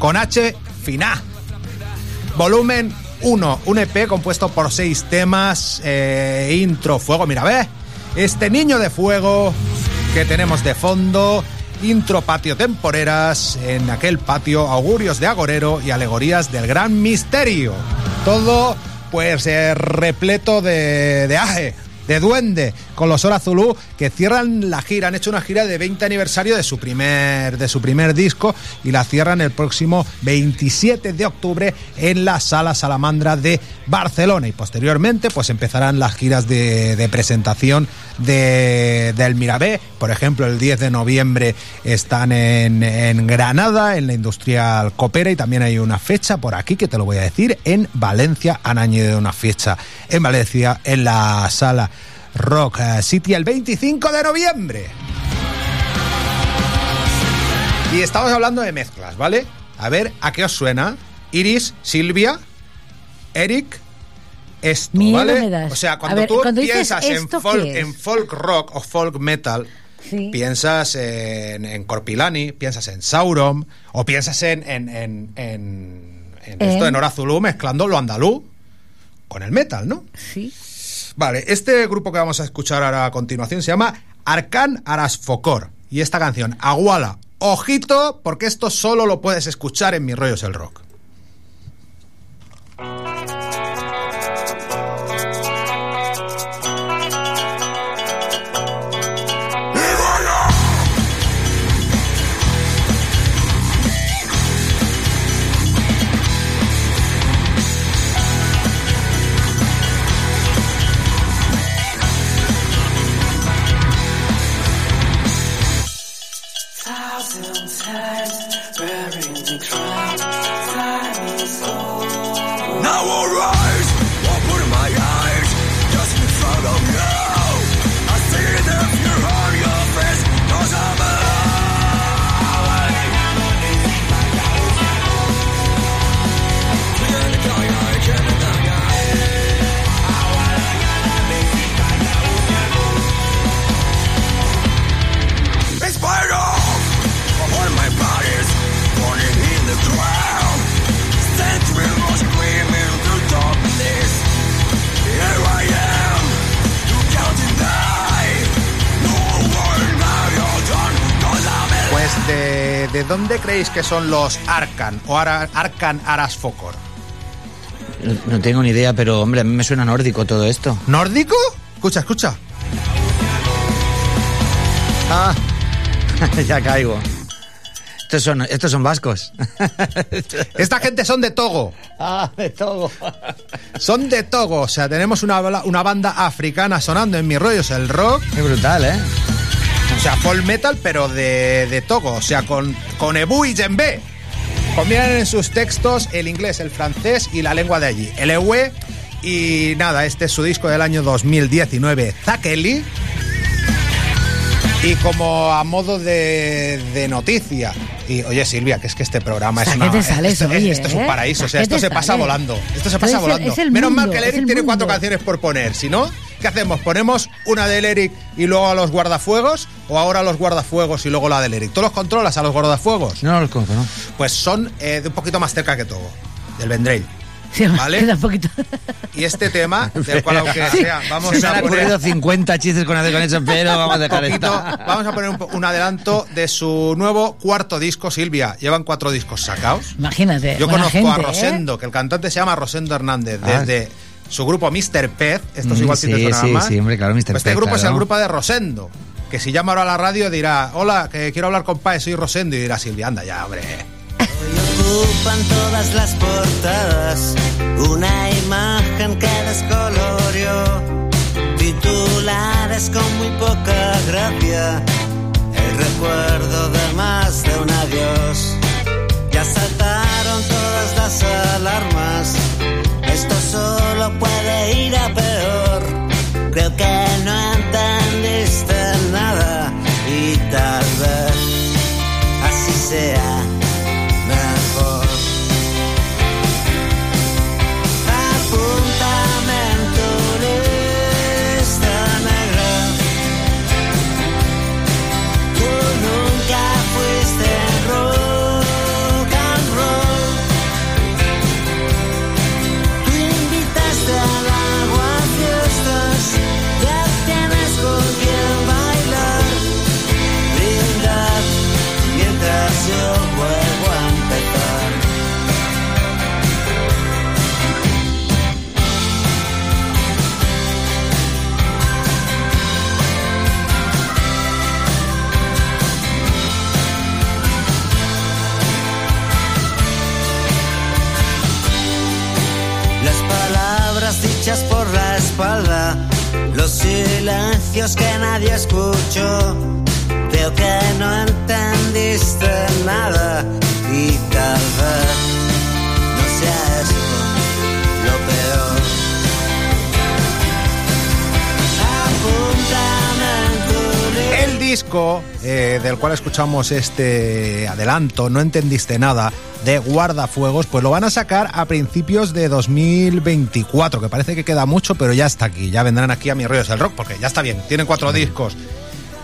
con H fina. Volumen 1, un EP compuesto por seis temas, eh, intro, fuego, mira, ve. Este niño de fuego que tenemos de fondo, intro patio temporeras, en aquel patio augurios de agorero y alegorías del gran misterio. Todo pues eh, repleto de, de aje, de duende, con los Hora Zulu que cierran la gira. Han hecho una gira de 20 aniversario de su primer, de su primer disco y la cierran el próximo 27 de octubre en la Sala Salamandra de Barcelona. Y posteriormente pues empezarán las giras de, de presentación de, del Mirabé. Por ejemplo, el 10 de noviembre están en, en Granada, en la Industrial Copera, y también hay una fecha por aquí que te lo voy a decir, en Valencia han añadido una fecha en Valencia en la Sala Rock City el 25 de noviembre. Y estamos hablando de mezclas, ¿vale? A ver, ¿a qué os suena? Iris, Silvia, Eric, esto, Miedo ¿vale? me das. O sea, cuando ver, tú cuando piensas en folk, en folk rock o folk metal, Sí. piensas en, en Corpilani, piensas en Sauron, o piensas en, en, en, esto, En- en Hora Zulu, mezclando lo andaluz con el metal, ¿no? Sí. Vale, este grupo que vamos a escuchar ahora a continuación se llama Arcan Arasfocor. Y esta canción, Aguala. Ojito, porque esto solo lo puedes escuchar en Mi Rollos el Rock. De, ¿de dónde creéis que son los Arcan o Ara- Arcan Arasfocor? No, no tengo ni idea, pero hombre, a mí me suena nórdico todo esto. ¿Nórdico? Escucha, escucha. Ah, ya caigo. Estos son, estos son vascos. Esta gente son de Togo. Ah, de Togo. Son de Togo. O sea, tenemos una, una banda africana sonando en mis rollos el rock. Qué brutal, ¿eh? O sea, folk metal, pero de, de Togo. O sea, con, con Ebu y Djembe. Combinan en sus textos el inglés, el francés y la lengua de allí. El Ewe. Y nada, este es su disco del año 2019, Zakeli. Y como a modo de, de noticia. Y oye, Silvia, que es que este programa es ¿A una. qué te sales, esto, oye, esto es un eh? paraíso. O sea, ¿A qué esto se pasa volando. Esto se pasa es el- volando. es el Menos mal mundo, que el Eric el tiene cuatro canciones por poner. Si no, ¿Qué hacemos? ¿Ponemos una del Eric y luego a los guardafuegos? ¿O ahora a los guardafuegos y luego la del Eric? ¿Tú los controlas a los guardafuegos? No los conozco, ¿no? Pues son eh, de un poquito más cerca que todo, del Vendrell. Sí, ¿Vale? queda un poquito. Y este tema, del cual aunque Sí. sea, vamos Se a han ocurrido poner 50 chistes con hacer con eso, pero vamos a dejar poquito- vamos a poner un, adelanto de su nuevo cuarto disco, Silvia. Llevan cuatro discos sacados. Imagínate. Yo conozco a ¿eh? Rosendo, que el cantante se llama Rosendo Hernández, Ah. desde su grupo Mr. Pez. Estos Mm, igual sí te sí, más. sí, hombre, claro, Mr. Pues este Pez, grupo es el claro. grupo de Rosendo. Que si llama ahora a la radio dirá, hola, que quiero hablar con Pae, soy Rosendo. Y dirá Silvia, anda ya, hombre. ocupan todas las portadas una imagen que descolorió titulares con muy poca gracia el recuerdo de más de un adiós ya saltaron todas las alarmas esto solo puede ir a peor. Creo que no entendiste nada y tal vez así sea escuchamos este adelanto, no entendiste nada, de Guardafuegos, pues lo van a sacar a principios de 2024, que parece que queda mucho, pero ya está aquí. Ya vendrán aquí a Mi Rollo es el Rock, porque ya está bien, tienen cuatro discos.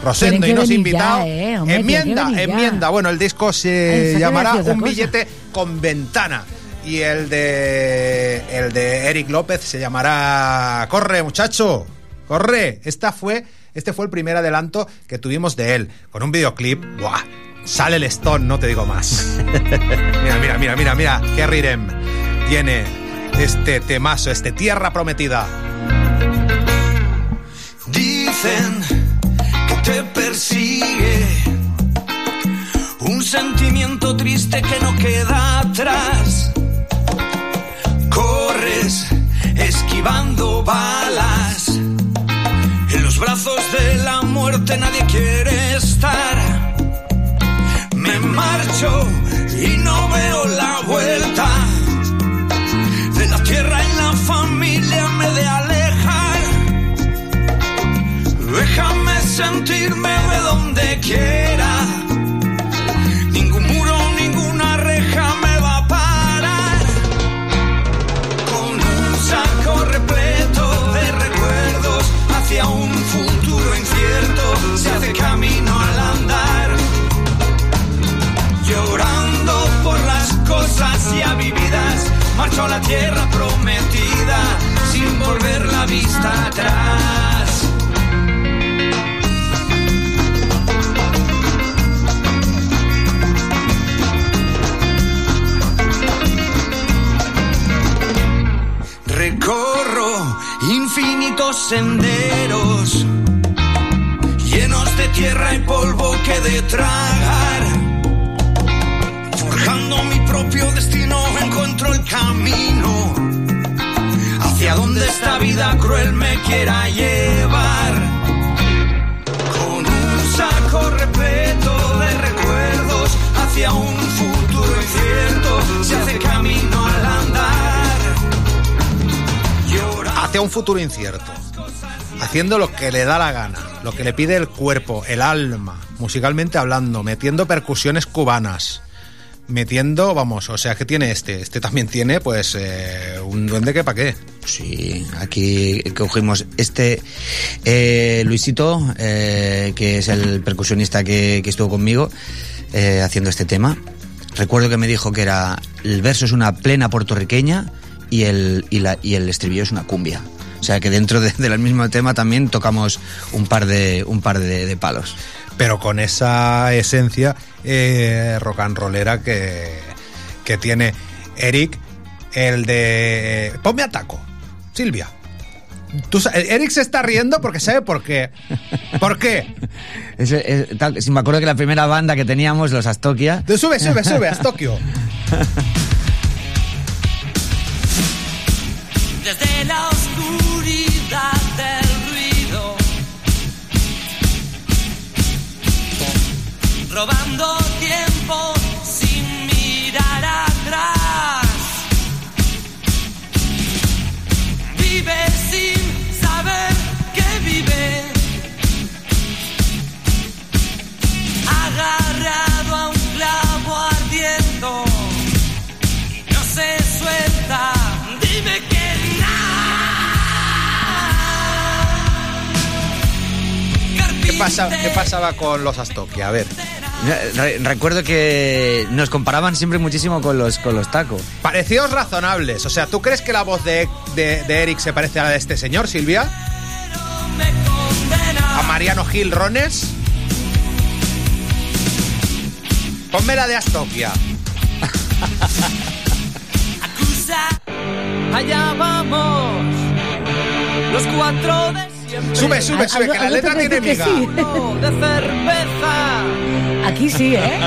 Rosendo y nos invitado. eh, hombre, enmienda, enmienda. Bueno, el disco se llamará Un cosa. billete con ventana. Y el de el de Eric López se llamará Corre, muchacho. Corre. Esta fue este fue el primer adelanto que tuvimos de él con un videoclip. ¡Buah! Sale el Stone, no te digo más. mira, mira, mira, mira, mira, qué rirem tiene este temazo, este Tierra Prometida. Dicen que te persigue un sentimiento triste que no queda atrás. Corres esquivando balas. Brazos de la muerte nadie quiere estar. Me marcho y no veo la vuelta. De la tierra y la familia me de alejar. Déjame sentirme de donde quiera. A la tierra prometida sin volver la vista atrás. Recorro infinitos senderos llenos de tierra y polvo que de tragar. Forjando mi propio destino encuentro el camino hacia donde esta vida cruel me quiera llevar. Con un saco repleto de recuerdos hacia un futuro incierto se hace camino al andar. hacia un futuro incierto, haciendo lo que le da la gana, lo que le pide el cuerpo, el alma, musicalmente hablando, metiendo percusiones cubanas, metiendo, vamos, o sea, ¿qué tiene este? Este también tiene, pues, eh, un duende que pa' qué. Sí, aquí cogimos este eh, Luisito, eh, que es el percusionista que, que estuvo conmigo haciendo este tema. Recuerdo que me dijo que era el verso es una plena puertorriqueña y el, y la, y el estribillo es una cumbia. O sea que dentro de- del mismo tema también tocamos un par de, un par de, de palos. Pero con esa esencia eh, rock and rollera que, que tiene Eric, el de... Ponme a taco, Silvia. Tú Eric se está riendo porque sabe por qué. ¿Por qué? Ese- es- tal- si me acuerdo que la primera banda que teníamos, los Astokia. Tú sube, sube, sube, a robando tiempo sin mirar atrás. Vive sin saber que vive, agarrado a un clavo ardiendo y no se suelta. Dime que ¿Qué, pasa, ¿Qué pasaba con los Astokia? A ver. Re- recuerdo que nos comparaban siempre muchísimo con los, con los tacos. Parecidos razonables. O sea, ¿tú crees que la voz de, de- de Eric se parece a la de este señor, Silvia? ¿A Mariano Gil Rones? Ponme la de Astokia. Allá vamos, los cuatro de siempre. Sube, sube, sube, que la te letra tiene miga. De cerveza. Aquí sí, ¿eh?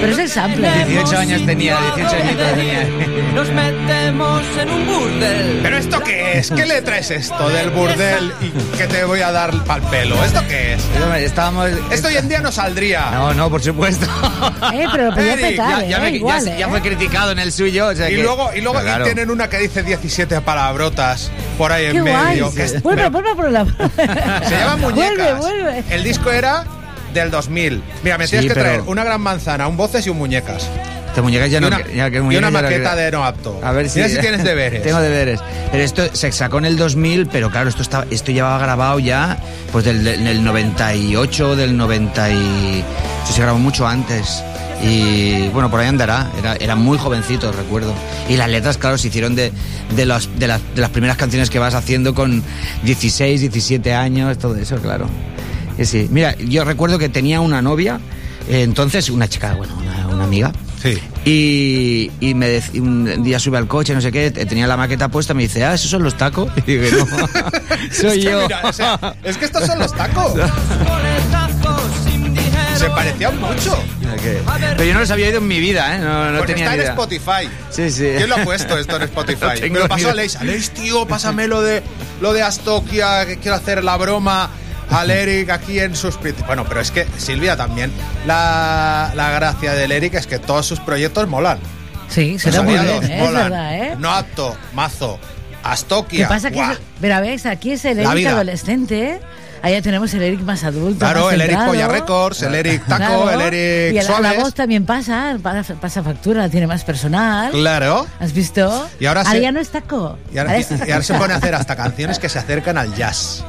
Pero es el sample. 18 años tenía, 18 años tenía. Nos metemos en un burdel. ¿Pero esto qué es? ¿Qué letra es esto del burdel y que te voy a dar pal pelo? ¿Esto qué es? Estábamos... Esto hoy en día no saldría. No, no, por supuesto. Eh, pero lo podía Eric, petar, ya, ya ¿eh? me- ya- Igual, ya ¿eh? fue criticado en el suyo. o sea Y que- luego, y luego Pero claro. tienen una que dice 17 palabrotas por ahí Qué en guay. medio. que es- Vuelve, vuelve por la... Se llama Muñecas. Vuelve, vuelve. El disco era del 2000. Mira, me Sí, tienes que pero- traer una gran manzana, un voces y un muñecas. Te muñecas ya y no. una, ya que y una maqueta de no apto. A ver si, Mira si tienes deberes. Tengo deberes. Pero esto se sacó en el 2000, pero claro, esto estaba, esto llevaba grabado ya, pues del, del, del 98, del 90 y... Esto se grabó mucho antes. Y bueno, por ahí andará. Era, era muy jovencito, recuerdo. Y las letras, claro, se hicieron de, de, los, de, las, de las primeras canciones que vas haciendo con 16, 17 años, todo eso, claro. Sí. Mira, yo recuerdo que tenía una novia, eh, entonces, una chica, bueno, una, una amiga. Sí. Y, y me dec- un día sube al coche, no sé qué, te- tenía la maqueta puesta, me dice, ah, ¿esos son los tacos? Y digo, no, soy Es que yo. mira, o sea, es que estos son los tacos. Se parecían mucho. Pero yo no los había oído en mi vida, ¿eh? No, no Pues tenía está ni en idea. Spotify. Sí, sí. ¿Quién lo ha puesto esto en No Spotify? tengo Me lo pasó idea. Aleix. Aleix, tío, pásame lo de lo de Astokia, que quiero hacer la broma al Eric aquí en sus... Bueno, pero es que Silvia también, la, la gracia del Eric es que todos sus proyectos molan. Sí, se da muy bien, ¿eh? es molan. verdad, ¿eh? No apto, mazo, ¿Qué Astokia. pasa? Que es- pero ves, aquí es el La Eric vida. adolescente, ¿eh? Allá tenemos el Eric más adulto. Claro, más el Eric. Polla Records, el Eric Taco, Claro. el Eric Y el- la voz también pasa, pasa, factura, tiene más personal. Claro. ¿Has visto? Y ahora se- ya no es taco. Y ahora, es- y ahora se pone a hacer hasta canciones que se acercan al jazz.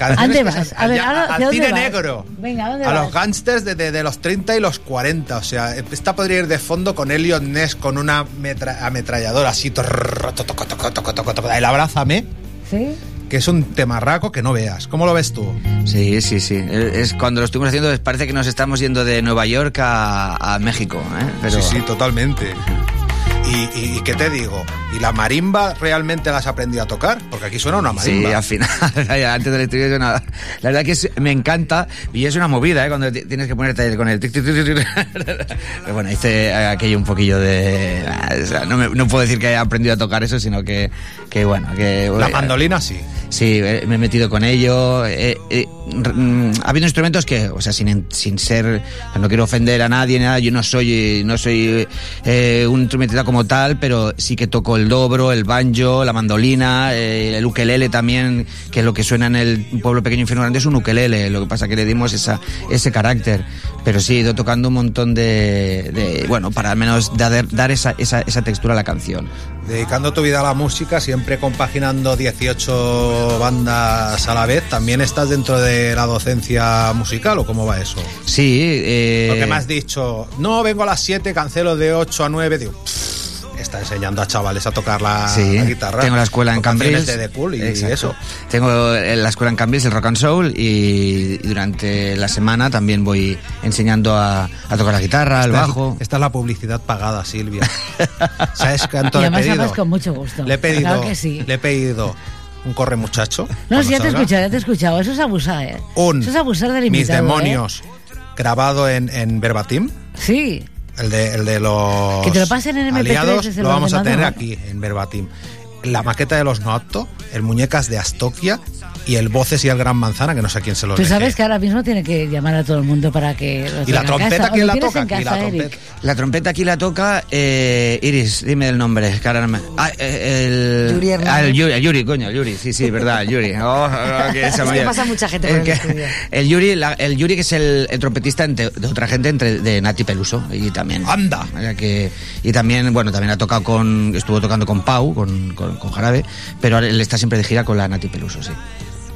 ¿A dónde vas? A ver, al, ahora, al ¿hacia dónde cine vas? negro. Venga, ¿a dónde A vas? los gángsters de, de- de los 30 y los 40. O sea, esta podría ir de fondo con Elliot Ness con una metra- ametralladora así. torr, toco, toco, toco, toco, toco, toco. El Abrázame, ¿Sí? que es un temarraco que no veas. ¿Cómo lo ves tú? Sí, sí, sí. Es, cuando lo estuvimos haciendo, parece que nos estamos yendo de Nueva York a, a México, ¿eh? Pero... Sí, sí, totalmente. Y, y- y qué te digo? ¿Y la marimba realmente la has aprendido a tocar? Porque aquí suena una marimba. Sí, al final, antes del estudio, yo nada. La verdad que es- me encanta y es una movida, ¿eh? Cuando ti- tienes que ponerte con el tic, tic, tic. Pero bueno, hice aquello un poquillo de. ah, o sea, no, me- no puedo decir que haya aprendido a tocar eso, sino que, que bueno, que. La mandolina sí. Sí, eh, me he metido con ello. eh, eh, mm, ha habido instrumentos que, o sea, sin, sin ser, no quiero ofender a nadie, nada, yo no soy, no soy un instrumentista como tal, pero sí que toco el dobro, el banjo, la mandolina, el ukelele también, que es lo que suena en el pueblo pequeño infierno grande es un ukelele, lo que pasa que le dimos esa, ese carácter. Pero sí, he ido tocando un montón de, de bueno, para al menos dar, dar esa, esa, esa textura a la canción. Dedicando tu vida a la música, siempre compaginando 18 bandas a la vez, ¿también estás dentro de la docencia musical o cómo va eso? Sí, eh, Lo que me has dicho, no, vengo a las 7, cancelo de 8 a 9, digo, pff, está enseñando a chavales a tocar la, Sí, la guitarra. tengo la escuela en Cambrils. de The Cool y Exacto. eso. Tengo eh, la escuela en Cambrils, el Rock and Soul, y, y durante la semana también voy enseñando a, a tocar la guitarra, el Esta es- bajo. Esta es la publicidad pagada, Silvia. ¿Sabes Y cuánto le he además pedido? hablas con mucho gusto. Le he pedido, Claro que sí. le he pedido un corre muchacho. No, sí, ya te he escuchado, ya te he escuchado. Eso es abusar, ¿eh? Un Eso es abusar del Mis invitado, ¿eh? demonios grabado en, en verbatim. Sí. El de, el de los Que te lo pasen en MP3 aliados lo vamos a tener aquí en verbatim. La maqueta de los No Apto, el muñecas de Astokia y el Voces y el Gran Manzana, que no sé quién se los Tú sabes que ahora mismo tiene que llamar a todo el mundo para que lo ¿Y la trompeta casa. ¿O quién la toca la trompeta? Eric? La trompeta aquí la toca eh, Iris, dime el nombre. que ahora no me- Ah, eh, el, Yuri ah, el Yuri, el Yuri, coño, el Yuri, sí, sí, verdad, el Yuri. Oh, oh, que se Es que pasa mucha gente por el que- estudio. el Yuri, la- el Yuri que es el, el trompetista entre- de otra gente entre, de Nati Peluso y también. ¡Anda! Que, y también, bueno, también ha tocado con, estuvo tocando con Pau, con, con, con Jarabe, pero él está siempre de gira con la Nati Peluso, sí.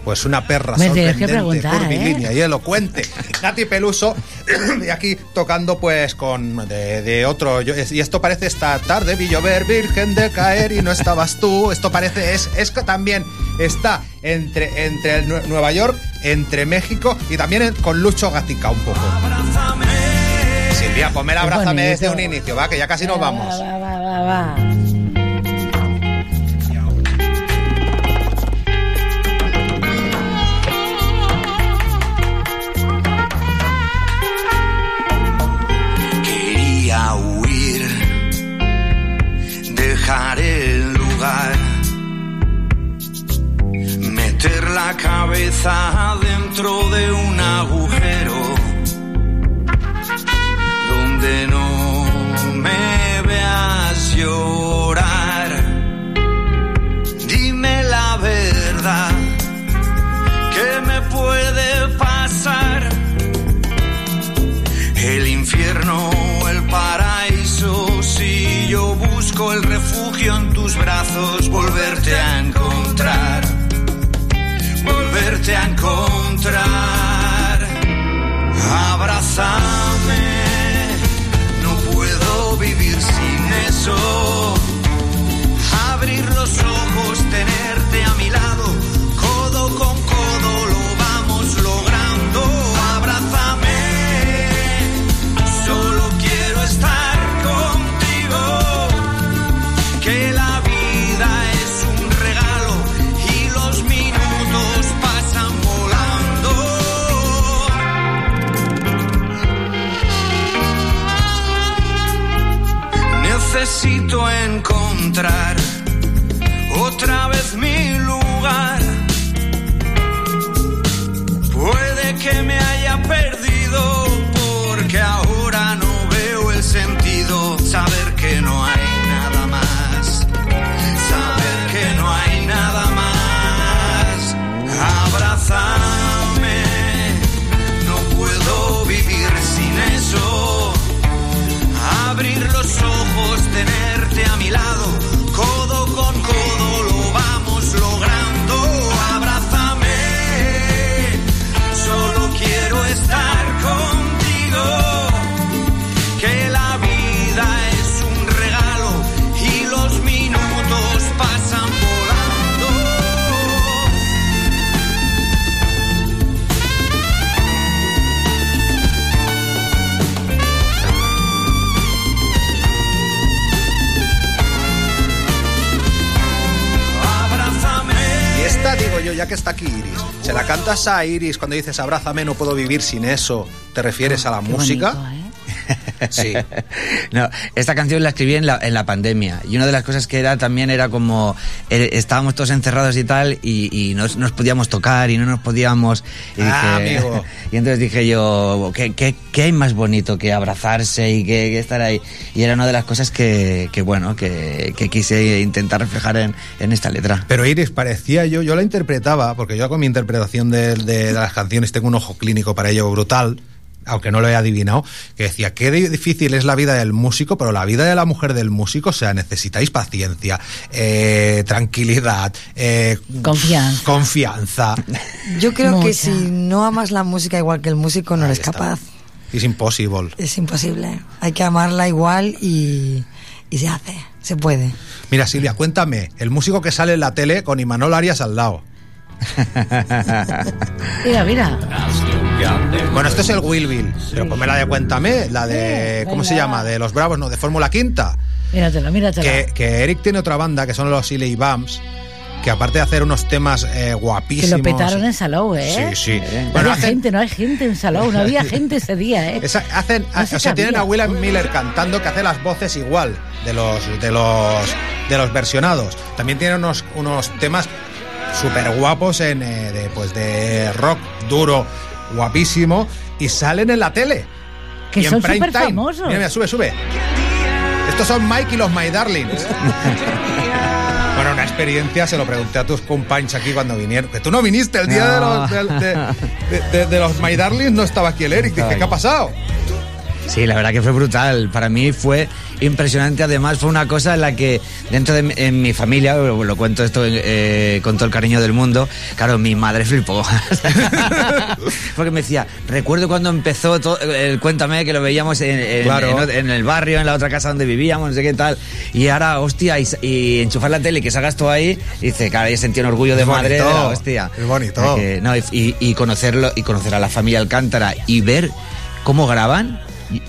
Pues una perra Me sorprendente, curvilínea ¿eh? y elocuente. Nati Peluso, y aquí tocando pues con de, de otro. yo- y esto parece esta tarde, vi llover, virgen de caer y no estabas tú. Esto parece, es, es que también está entre, entre el Nue- Nueva York, entre México y también con Lucho Gatica un poco. Silvia, ponme el abrázame desde un inicio, va, que ya casi nos vamos. Va, va, va, la cabeza dentro de un agujero donde no me veas llorar. Dime la verdad, ¿qué me puede pasar? El infierno, el paraíso, si yo busco el refugio en tus brazos, volverte a encontrar, volverte a la cantas a Iris cuando dices abrázame, no puedo vivir sin eso? ¿Te refieres a la Qué música? bonito, ¿eh? Sí. no, esta canción la escribí en la, en la pandemia y una de las cosas que era también era como eh, estábamos todos encerrados y tal y, y no nos podíamos tocar y no nos podíamos y, Ah, dije- amigo. y entonces dije yo ¿qué, qué, qué hay más bonito que abrazarse y que, que estar ahí y era una de las cosas que, que bueno que, que quise intentar reflejar en, en esta letra. Pero Iris, parecía yo, yo la interpretaba, porque yo con mi interpretación de, de- de las canciones tengo un ojo clínico para ello brutal, aunque no lo he adivinado, que decía, qué di- difícil es la vida del músico, pero la vida de la mujer del músico, o sea, necesitáis paciencia, eh, tranquilidad, eh, Confianza. confianza. Yo creo que si no amas la música igual que el músico, no eres capaz. Es imposible. Es imposible. Hay que amarla igual y, y se hace, se puede. Mira, Silvia, cuéntame, el músico que sale en la tele con Imanol Arias al lado. Mira, mira. Bueno, esto es el Will Bill, pero ponme la de Cuéntame, la de, ¿cómo se llama? De los Bravos, no, de Fórmula Quinta. Míratelo, míratelo. que, que Eric tiene otra banda que son los Silly Bums que aparte de hacer unos temas eh, Que guapísimos lo petaron en Salou, ¿eh? sí sí No bueno había hacen, gente, no hay gente en Salou, no había gente ese día, ¿eh? esa- hacen No se o sea tienen a William Miller cantando que hace las voces igual de los de los de los versionados también tienen unos unos temas súper guapos en eh, de pues de rock duro guapísimo y salen en la tele Que y son prime time superfamosos. mira, mira sube sube estos son Mike y los My Darlings Bueno, una experiencia, se lo pregunté a tus compañeros aquí cuando vinieron. Que tú no viniste el día de, los, de- de los My Darlings, no estaba aquí el Eric. Dije, ¿qué ha pasado? Sí, la verdad que fue brutal. Para mí fue impresionante. Además, fue una cosa en la que dentro de mi, en mi familia, lo, lo cuento esto eh, con todo el cariño del mundo, claro, mi madre flipó. Porque me decía, recuerdo cuando empezó todo, el Cuéntame, que lo veíamos en, en- Claro. en- en el barrio, en la otra casa donde vivíamos, no sé qué tal. Y ahora, hostia, y, y enchufar la tele y que salgas tú ahí, dice, claro, yo sentí un orgullo de madre de la hostia. es bonito. Que- no, y conocerlo, y conocer a la familia Alcántara y ver cómo graban.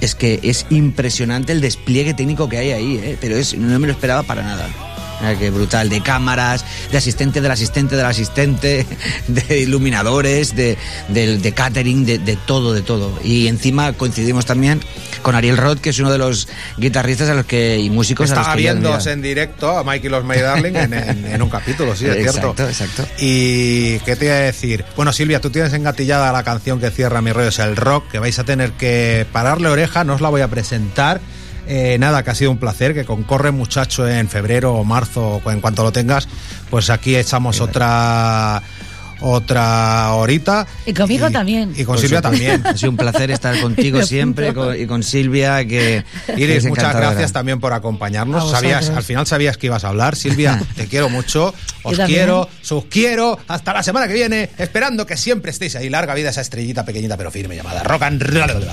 Es que es impresionante el despliegue técnico que hay ahí, ¿eh? pero no me lo esperaba para nada. Ah, que brutal, de cámaras, de asistente del asistente del asistente, de iluminadores, de, del- de catering, de, de todo, de todo. Y encima coincidimos también con Ariel Roth, que es uno de los guitarristas a los que, y músicos a los Estaba que yo admiro. en directo a Mike y los My Darling en, en- en un capítulo, sí, es cierto. Exacto, exacto. Y qué te iba a decir. Bueno, Silvia, tú tienes engatillada la canción que cierra mi rollo, es el rock, que vais a tener que pararle oreja, no os la voy a presentar. Eh, nada, que ha sido un placer, que con Corre Muchacho en febrero o marzo, o en cuanto lo tengas, pues aquí echamos otra otra horita. Y conmigo también. Y con Silvia también. Ha sido un placer estar contigo siempre con- y con Silvia, que Iris, muchas gracias también por acompañarnos. Sabías, al final sabías que ibas a hablar. Silvia, te quiero mucho. Os quiero, os quiero. Hasta la semana que viene. Esperando que siempre estéis ahí. Larga vida esa estrellita pequeñita pero firme llamada Rock and Roll.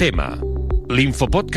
Tema. L'infopodcast